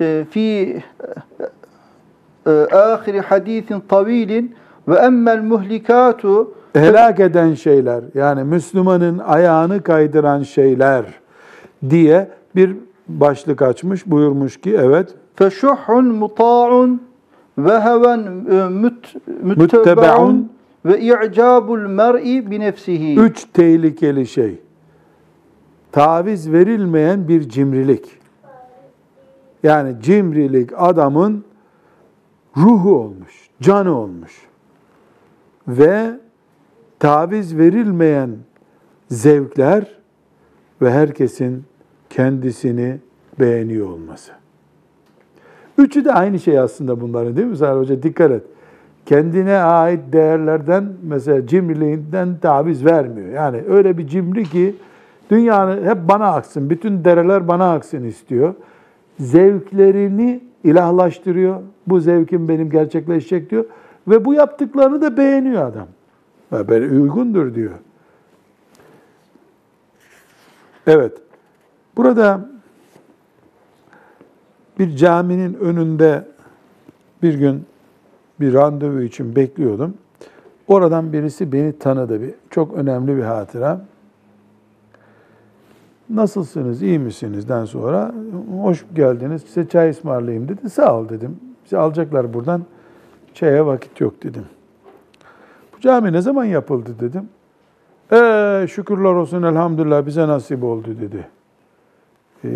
e, fi e, ahiri hadisin tavilin ve emmel muhlikatu helak eden şeyler yani Müslümanın ayağını kaydıran şeyler diye bir başlık açmış buyurmuş ki evet feşuhun muta'un ve heven e, müt, Müttebe'un. Ve i'cabul mer'i bi nefsihi. üç tehlikeli şey taviz verilmeyen bir cimrilik yani cimrilik adamın ruhu olmuş canı olmuş ve taviz verilmeyen zevkler ve herkesin kendisini beğeniyor olması. Üçü de aynı şey aslında bunların değil mi Zahra Hoca? Dikkat et. Kendine ait değerlerden mesela cimriliğinden taviz vermiyor. Yani öyle bir cimri ki dünyanın hep bana aksın, bütün dereler bana aksın istiyor. Zevklerini ilahlaştırıyor. Bu zevkim benim gerçekleşecek diyor. Ve bu yaptıklarını da beğeniyor adam. Böyle uygundur diyor. Evet. Burada bir caminin önünde bir gün bir randevu için bekliyordum. Oradan birisi beni tanıdı. Bir, çok önemli bir hatıra. Nasılsınız, iyi misinizden sonra hoş geldiniz, size çay ısmarlayayım dedi. Sağ ol dedim. Bizi alacaklar buradan, çaya vakit yok dedim. Bu cami ne zaman yapıldı dedim. Ee, şükürler olsun elhamdülillah bize nasip oldu dedi. Ee,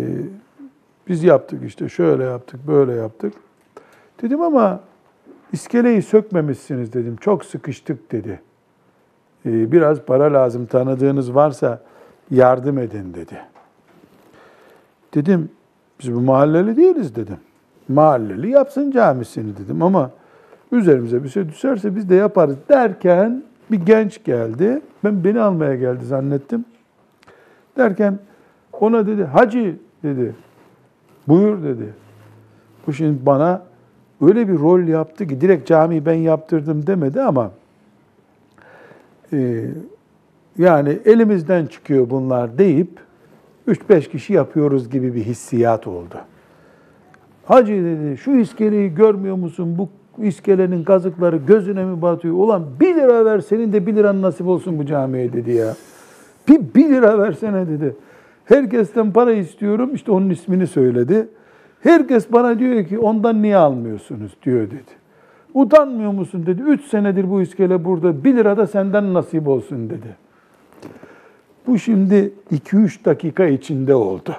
biz yaptık işte şöyle yaptık, böyle yaptık. Dedim ama iskeleyi sökmemişsiniz dedim. Çok sıkıştık dedi. Ee, biraz para lazım tanıdığınız varsa yardım edin dedi. Dedim biz bu mahalleli değiliz dedim. Mahalleli yapsın camisini dedim ama üzerimize bir şey düşerse biz de yaparız derken bir genç geldi. Ben beni almaya geldi zannettim. Derken ona dedi hacı dedi. Buyur dedi. Bu şimdi bana öyle bir rol yaptı ki direkt camiyi ben yaptırdım demedi ama e, yani elimizden çıkıyor bunlar deyip 3-5 kişi yapıyoruz gibi bir hissiyat oldu. Hacı dedi şu iskeleyi görmüyor musun? Bu iskelenin kazıkları gözüne mi batıyor? Ulan 1 lira ver senin de 1 liran nasip olsun bu camiye dedi ya. Bir 1 lira versene dedi. Herkesten para istiyorum işte onun ismini söyledi. Herkes bana diyor ki ondan niye almıyorsunuz diyor dedi. Utanmıyor musun dedi. Üç senedir bu iskele burada. Bir lira da senden nasip olsun dedi. Bu şimdi 2-3 dakika içinde oldu.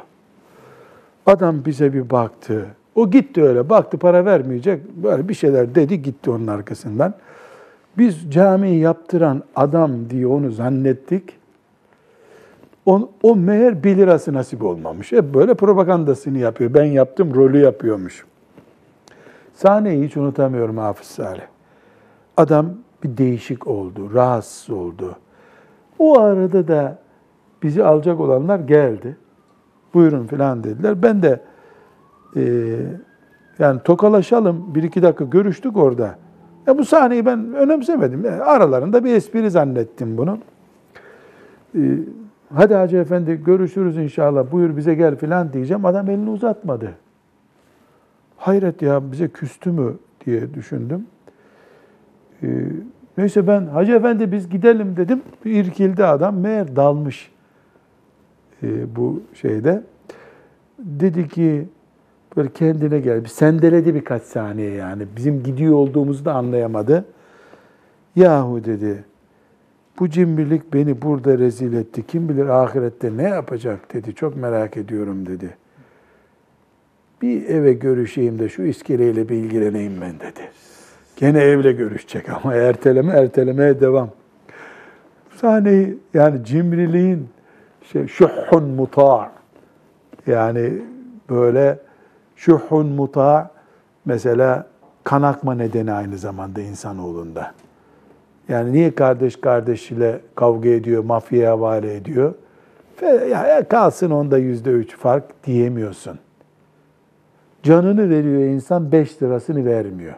Adam bize bir baktı. O gitti öyle baktı para vermeyecek. Böyle bir şeyler dedi gitti onun arkasından. Biz camiyi yaptıran adam diye onu zannettik. O, o meğer 1 lirası nasip olmamış. Hep böyle propagandasını yapıyor. Ben yaptım rolü yapıyormuş. Sahneyi hiç unutamıyorum Hafız Salih. Adam bir değişik oldu, rahatsız oldu. O arada da bizi alacak olanlar geldi. Buyurun falan dediler. Ben de e, yani tokalaşalım bir iki dakika görüştük orada. Ya bu sahneyi ben önemsemedim. Yani aralarında bir espri zannettim bunu. E, hadi Hacı Efendi görüşürüz inşallah buyur bize gel filan diyeceğim. Adam elini uzatmadı. Hayret ya bize küstü mü diye düşündüm. Ee, neyse ben Hacı Efendi biz gidelim dedim. İrkildi adam meğer dalmış e, bu şeyde. Dedi ki böyle kendine gel. Bir sendeledi birkaç saniye yani. Bizim gidiyor olduğumuzu da anlayamadı. Yahu dedi. Bu cimrilik beni burada rezil etti. Kim bilir ahirette ne yapacak dedi. Çok merak ediyorum dedi. Bir eve görüşeyim de şu iskeleyle bir ilgileneyim ben dedi. Gene evle görüşecek ama erteleme ertelemeye devam. Sahneyi yani cimriliğin şey, şuhun muta' yani böyle şuhun muta' mesela kanakma nedeni aynı zamanda insanoğlunda. Yani niye kardeş kardeşiyle kavga ediyor, mafyaya havale ediyor? Ya kalsın onda yüzde üç fark diyemiyorsun. Canını veriyor insan, beş lirasını vermiyor.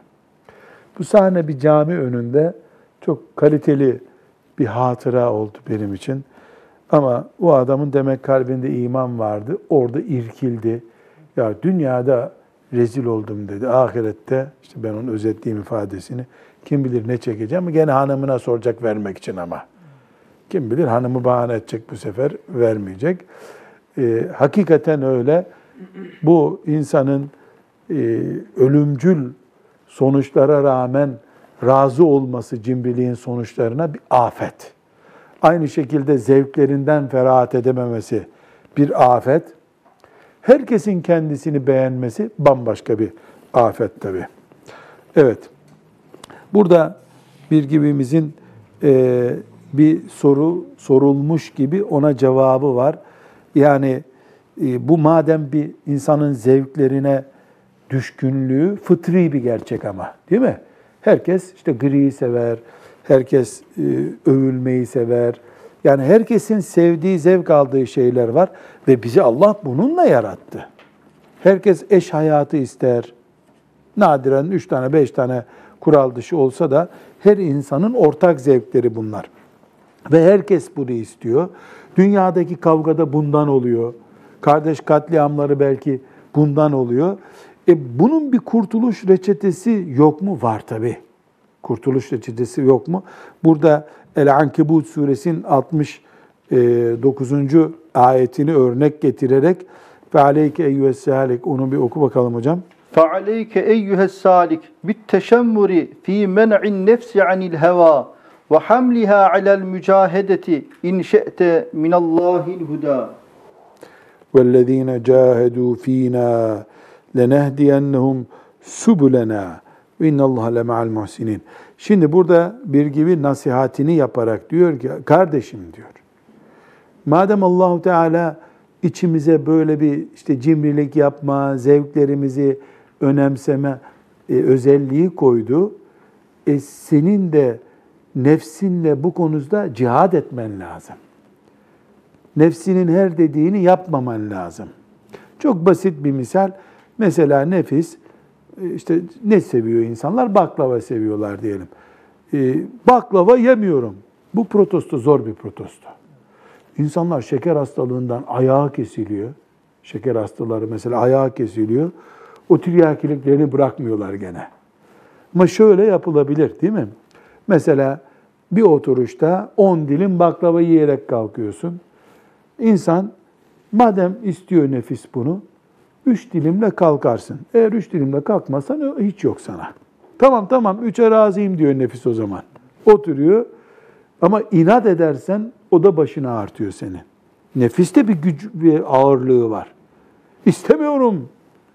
Bu sahne bir cami önünde çok kaliteli bir hatıra oldu benim için. Ama o adamın demek kalbinde iman vardı. Orada irkildi. Ya dünyada rezil oldum dedi. Ahirette işte ben onun özetleyeyim ifadesini. Kim bilir ne çekeceğim. Gene hanımına soracak vermek için ama. Kim bilir hanımı bahane edecek bu sefer vermeyecek. Ee, hakikaten öyle. Bu insanın e, ölümcül sonuçlara rağmen razı olması cimriliğin sonuçlarına bir afet. Aynı şekilde zevklerinden ferahat edememesi bir afet. Herkesin kendisini beğenmesi bambaşka bir afet tabi. Evet. Burada bir gibimizin e, bir soru sorulmuş gibi ona cevabı var. Yani e, bu madem bir insanın zevklerine düşkünlüğü fıtri bir gerçek ama değil mi? Herkes işte griyi sever, herkes e, övülmeyi sever. Yani herkesin sevdiği, zevk aldığı şeyler var ve bizi Allah bununla yarattı. Herkes eş hayatı ister. Nadiren üç tane, beş tane kural dışı olsa da her insanın ortak zevkleri bunlar. Ve herkes bunu istiyor. Dünyadaki kavgada bundan oluyor. Kardeş katliamları belki bundan oluyor. E bunun bir kurtuluş reçetesi yok mu? Var tabi. Kurtuluş reçetesi yok mu? Burada El-Ankebut suresinin 69. ayetini örnek getirerek ve aleyke eyyühessâlik onu bir oku bakalım hocam. فَعَلَيْكَ اَيُّهَ السَّالِكِ بِالتَّشَمُّرِ ف۪ي مَنْعِ النَّفْسِ عَنِ الْهَوَى وَحَمْلِهَا عَلَى الْمُجَاهَدَةِ اِنْ شَئْتَ مِنَ اللّٰهِ الْهُدَى وَالَّذ۪ينَ جَاهَدُوا ف۪ينَا لَنَهْدِيَنَّهُمْ سُبُلَنَا وَاِنَّ اللّٰهَ لَمَعَ الْمُحْسِنِينَ Şimdi burada bir gibi nasihatini yaparak diyor ki, kardeşim diyor, madem Allahu Teala içimize böyle bir işte cimrilik yapma, zevklerimizi önemseme e, özelliği koydu, e, senin de nefsinle bu konuda cihad etmen lazım. Nefsinin her dediğini yapmaman lazım. Çok basit bir misal. Mesela nefis, e, işte ne seviyor insanlar? Baklava seviyorlar diyelim. E, baklava yemiyorum. Bu protesto zor bir protesto. İnsanlar şeker hastalığından ayağı kesiliyor. Şeker hastaları mesela ayağı kesiliyor. O tiryakiliklerini bırakmıyorlar gene. Ama şöyle yapılabilir değil mi? Mesela bir oturuşta 10 dilim baklava yiyerek kalkıyorsun. İnsan madem istiyor nefis bunu, üç dilimle kalkarsın. Eğer üç dilimle kalkmazsan hiç yok sana. Tamam tamam üçe razıyım diyor nefis o zaman. Oturuyor ama inat edersen o da başına artıyor seni. Nefiste bir güç bir ağırlığı var. İstemiyorum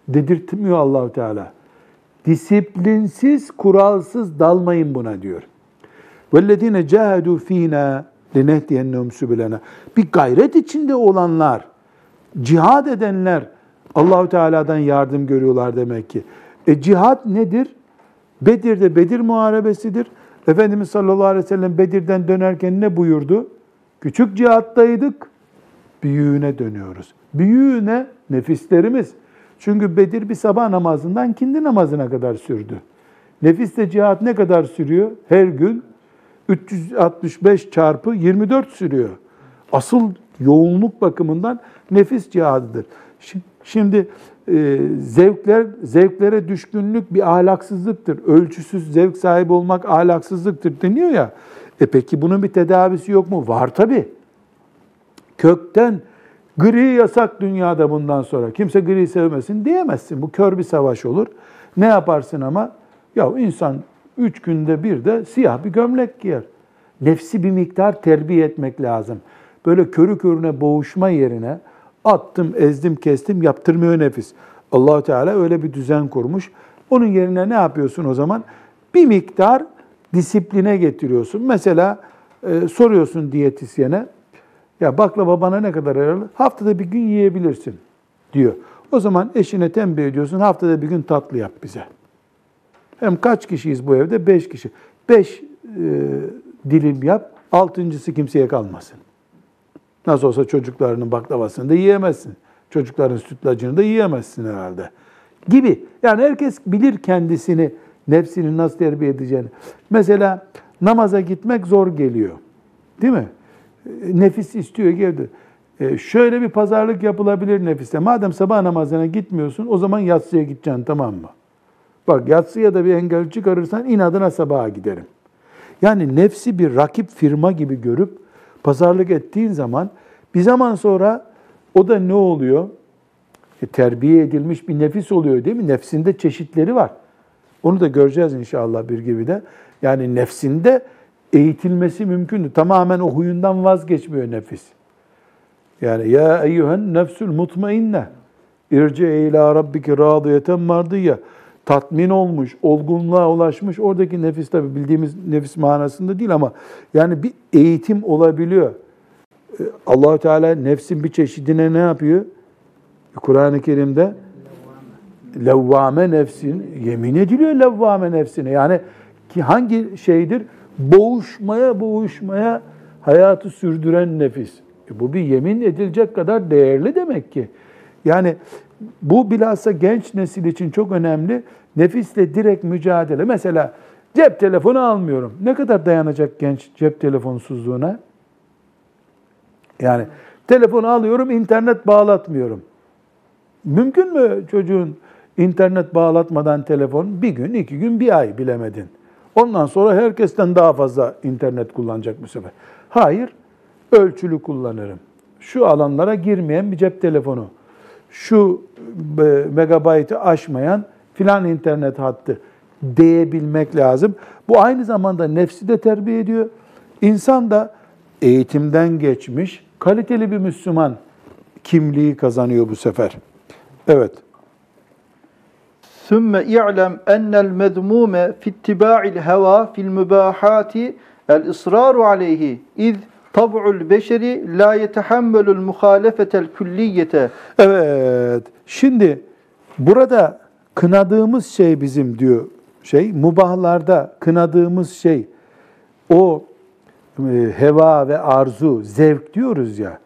dedirtmiyor Allahu Teala. Disiplinsiz, kuralsız dalmayın buna diyor. وَالَّذ۪ينَ جَاهَدُوا ف۪ينَا لِنَهْدِيَنَّهُمْ سُبُلَنَا Bir gayret içinde olanlar, cihad edenler Allahu Teala'dan yardım görüyorlar demek ki. E cihad nedir? Bedir'de Bedir muharebesidir. Efendimiz sallallahu aleyhi ve sellem Bedir'den dönerken ne buyurdu? Küçük cihattaydık, büyüğüne dönüyoruz. Büyüğüne nefislerimiz. çünkü Bedir bir sabah namazından kindi namazına kadar sürdü. Nefiste cihat ne kadar sürüyor? Her gün 365 çarpı 24 sürüyor. Asıl yoğunluk bakımından nefis cihadıdır. Şimdi e, zevkler zevklere düşkünlük bir ahlaksızlıktır. Ölçüsüz zevk sahibi olmak ahlaksızlıktır deniyor ya. E peki bunun bir tedavisi yok mu? Var tabi. Kökten gri yasak dünyada bundan sonra. Kimse gri sevmesin diyemezsin. Bu kör bir savaş olur. Ne yaparsın ama? Ya insan üç günde bir de siyah bir gömlek giyer. Nefsi bir miktar terbiye etmek lazım. Böyle körü körüne boğuşma yerine attım, ezdim, kestim yaptırmıyor nefis. allah Teala öyle bir düzen kurmuş. Onun yerine ne yapıyorsun o zaman? Bir miktar disipline getiriyorsun. Mesela e, soruyorsun diyetisyene, ya baklava bana ne kadar yararlı? Haftada bir gün yiyebilirsin diyor. O zaman eşine tembih ediyorsun, haftada bir gün tatlı yap bize. Hem kaç kişiyiz bu evde? Beş kişi. Beş e, dilim yap, altıncısı kimseye kalmasın. Nasıl olsa çocuklarının baklavasını da yiyemezsin. Çocukların sütlacını da yiyemezsin herhalde. Gibi. Yani herkes bilir kendisini, nefsini nasıl terbiye edeceğini. Mesela namaza gitmek zor geliyor. Değil mi? Nefis istiyor geldi. E, şöyle bir pazarlık yapılabilir nefiste. Madem sabah namazına gitmiyorsun o zaman yatsıya gideceksin tamam mı? Bak yatsıya da bir engel çıkarırsan inadına sabaha giderim. Yani nefsi bir rakip firma gibi görüp pazarlık ettiğin zaman bir zaman sonra o da ne oluyor? E, terbiye edilmiş bir nefis oluyor değil mi? Nefsinde çeşitleri var. Onu da göreceğiz inşallah bir gibi de. Yani nefsinde eğitilmesi mümkündür. Tamamen o huyundan vazgeçmiyor nefis. Yani ya eyyühen nefsül mutmainne irci ila rabbiki radiyeten mardiyye tatmin olmuş, olgunluğa ulaşmış. Oradaki nefis tabi bildiğimiz nefis manasında değil ama yani bir eğitim olabiliyor. Ee, Allahu Teala nefsin bir çeşidine ne yapıyor? Kur'an-ı Kerim'de levvame nefsin yemin ediliyor levvame nefsine. Yani ki hangi şeydir? Boğuşmaya boğuşmaya hayatı sürdüren nefis. E bu bir yemin edilecek kadar değerli demek ki. Yani bu bilhassa genç nesil için çok önemli. Nefisle direkt mücadele. Mesela Cep telefonu almıyorum. Ne kadar dayanacak genç cep telefonsuzluğuna? Yani telefonu alıyorum, internet bağlatmıyorum. Mümkün mü çocuğun internet bağlatmadan telefon bir gün, iki gün, bir ay bilemedin. Ondan sonra herkesten daha fazla internet kullanacak bu sefer. Hayır, ölçülü kullanırım. Şu alanlara girmeyen bir cep telefonu, şu e, megabaytı aşmayan filan internet hattı diyebilmek lazım. Bu aynı zamanda nefsi de terbiye ediyor. İnsan da eğitimden geçmiş, kaliteli bir Müslüman kimliği kazanıyor bu sefer. Evet. Sümme i'lem ennel mezmume fittiba'il heva fil mübahati el ısraru aleyhi iz tab'ul beşeri la yetehammelul muhalefetel külliyete. Evet. Şimdi burada kınadığımız şey bizim diyor şey mubahlarda kınadığımız şey o e, heva ve arzu zevk diyoruz ya.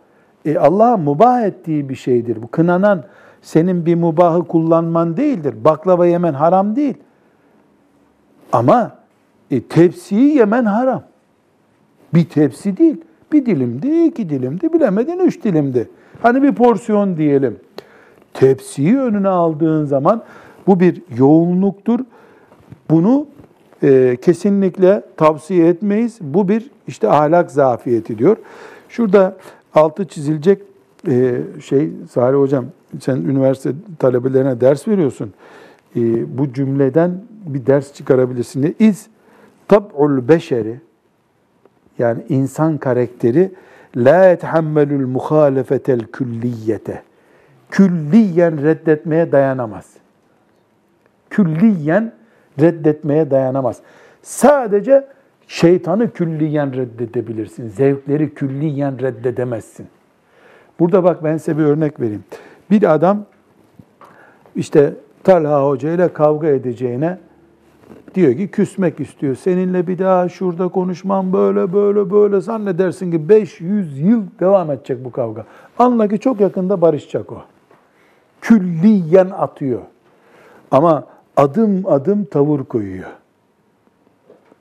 E Allah mubah ettiği bir şeydir. Bu kınanan senin bir mubahı kullanman değildir. Baklava yemen haram değil. Ama e, tepsiyi yemen haram. Bir tepsi değil. Bir dilimdi, iki dilimdi, bilemedin üç dilimdi. Hani bir porsiyon diyelim. Tepsiyi önüne aldığın zaman bu bir yoğunluktur. Bunu e, kesinlikle tavsiye etmeyiz. Bu bir işte ahlak zafiyeti diyor. Şurada altı çizilecek e, şey Salih Hocam sen üniversite talebelerine ders veriyorsun. E, bu cümleden bir ders çıkarabilirsin. İz tab'ul beşeri yani insan karakteri la yethammelul muhalefetel külliyete külliyen reddetmeye dayanamaz. Külliyen reddetmeye dayanamaz. Sadece şeytanı külliyen reddedebilirsin. Zevkleri külliyen reddedemezsin. Burada bak ben size bir örnek vereyim. Bir adam işte Talha Hoca ile kavga edeceğine diyor ki küsmek istiyor. Seninle bir daha şurada konuşmam böyle böyle böyle zannedersin ki 500 yıl devam edecek bu kavga. Anla ki çok yakında barışacak o. Külliyen atıyor. Ama adım adım tavır koyuyor.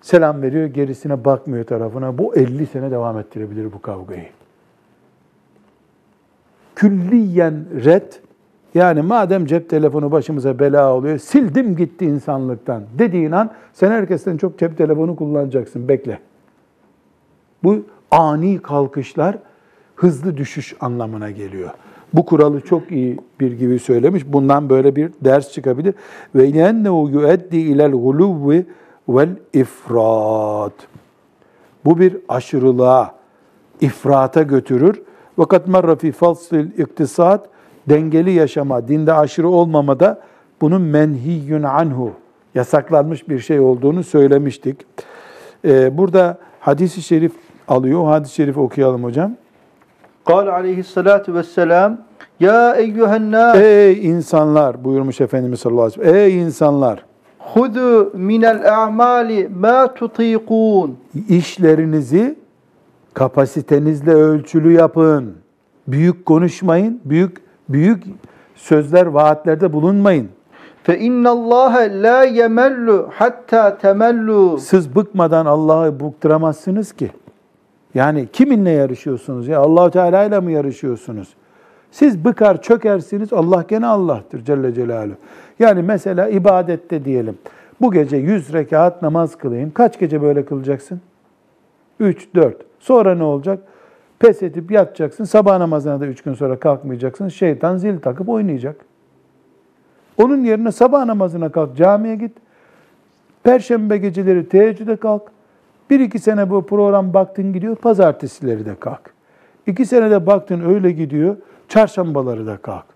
Selam veriyor, gerisine bakmıyor tarafına. Bu 50 sene devam ettirebilir bu kavgayı. Külliyen red, yani madem cep telefonu başımıza bela oluyor, sildim gitti insanlıktan dediğin an sen herkesten çok cep telefonu kullanacaksın, bekle. Bu ani kalkışlar hızlı düşüş anlamına geliyor. Bu kuralı çok iyi bir gibi söylemiş. Bundan böyle bir ders çıkabilir. Ve yennehu yueddi ilel guluvvi vel ifrat. Bu bir aşırılığa, ifrata götürür. Vakat marra fi faslil iktisat dengeli yaşama, dinde aşırı olmamada bunun menhiyyün anhu yasaklanmış bir şey olduğunu söylemiştik. Ee, burada hadisi şerif alıyor. Hadis-i şerifi okuyalım hocam. Kal aleyhissalatu vesselam Ya eyyühennâs Ey insanlar buyurmuş Efendimiz sallallahu aleyhi ve sellem. Ey insanlar Hudu minel a'mali ma tutiqun İşlerinizi kapasitenizle ölçülü yapın. Büyük konuşmayın, büyük büyük sözler, vaatlerde bulunmayın. fe innallâhe la yemellu hatta temellu Siz bıkmadan Allah'ı bukturamazsınız ki. Yani kiminle yarışıyorsunuz ya? Allahu Teala ile mi yarışıyorsunuz? Siz bıkar çökersiniz Allah gene Allah'tır Celle Celaluhu. Yani mesela ibadette diyelim. Bu gece 100 rekat namaz kılayım. Kaç gece böyle kılacaksın? 3, 4. Sonra ne olacak? Pes edip yatacaksın. Sabah namazına da 3 gün sonra kalkmayacaksın. Şeytan zil takıp oynayacak. Onun yerine sabah namazına kalk, camiye git. Perşembe geceleri teheccüde kalk. Bir iki sene bu program baktın gidiyor, pazartesileri de kalk. İki senede baktın öyle gidiyor, çarşambaları da kalk.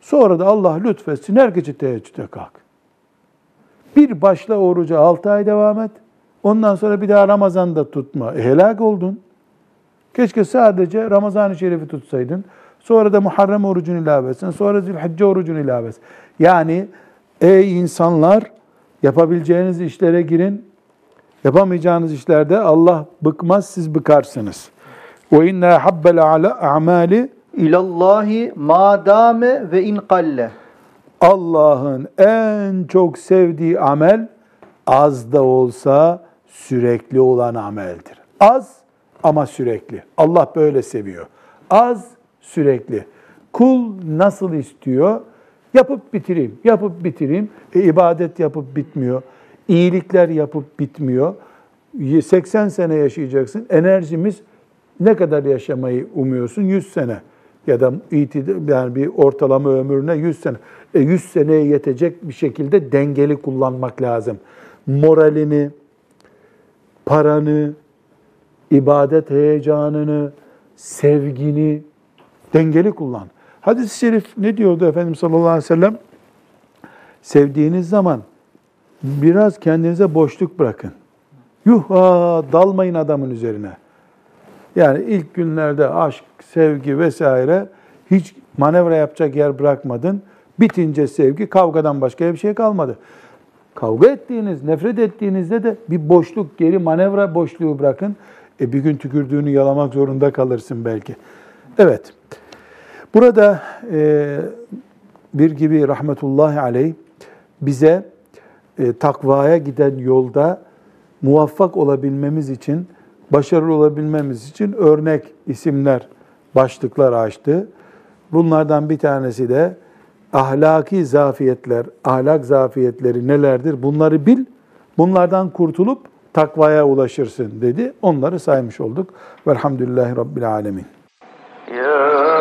Sonra da Allah lütfetsin her gece teheccüde kalk. Bir başla oruca altı ay devam et. Ondan sonra bir daha Ramazan'da tutma. E, helak oldun. Keşke sadece Ramazan-ı Şerif'i tutsaydın. Sonra da Muharrem orucunu ilave etsin. Sonra Zülhicce orucunu ilave etsin. Yani ey insanlar yapabileceğiniz işlere girin. Yapamayacağınız işlerde Allah bıkmaz, siz bıkarsınız. Ve inna habbel a'mali ilallahi madame ve in kalle. Allah'ın en çok sevdiği amel Az da olsa sürekli olan ameldir. Az ama sürekli. Allah böyle seviyor. Az sürekli. Kul nasıl istiyor? Yapıp bitireyim, yapıp bitireyim. E, ibadet yapıp bitmiyor. İyilikler yapıp bitmiyor. 80 sene yaşayacaksın. Enerjimiz ne kadar yaşamayı umuyorsun? 100 sene ya da yani bir ortalama ömrüne 100 sene. E 100 seneye yetecek bir şekilde dengeli kullanmak lazım. Moralini, paranı, ibadet heyecanını, sevgini dengeli kullan. Hadis-i şerif ne diyordu Efendimiz sallallahu aleyhi ve sellem? Sevdiğiniz zaman biraz kendinize boşluk bırakın. Yuh aa, dalmayın adamın üzerine. Yani ilk günlerde aşk, sevgi vesaire hiç manevra yapacak yer bırakmadın. Bitince sevgi kavgadan başka bir şey kalmadı. Kavga ettiğiniz, nefret ettiğinizde de bir boşluk, geri manevra boşluğu bırakın. E bir gün tükürdüğünü yalamak zorunda kalırsın belki. Evet. Burada e, bir gibi rahmetullahi aleyh bize e, takvaya giden yolda muvaffak olabilmemiz için, başarılı olabilmemiz için örnek isimler, başlıklar açtı. Bunlardan bir tanesi de ahlaki zafiyetler, ahlak zafiyetleri nelerdir? Bunları bil, bunlardan kurtulup takvaya ulaşırsın dedi. Onları saymış olduk. Velhamdülillahi Rabbil Alemin. يا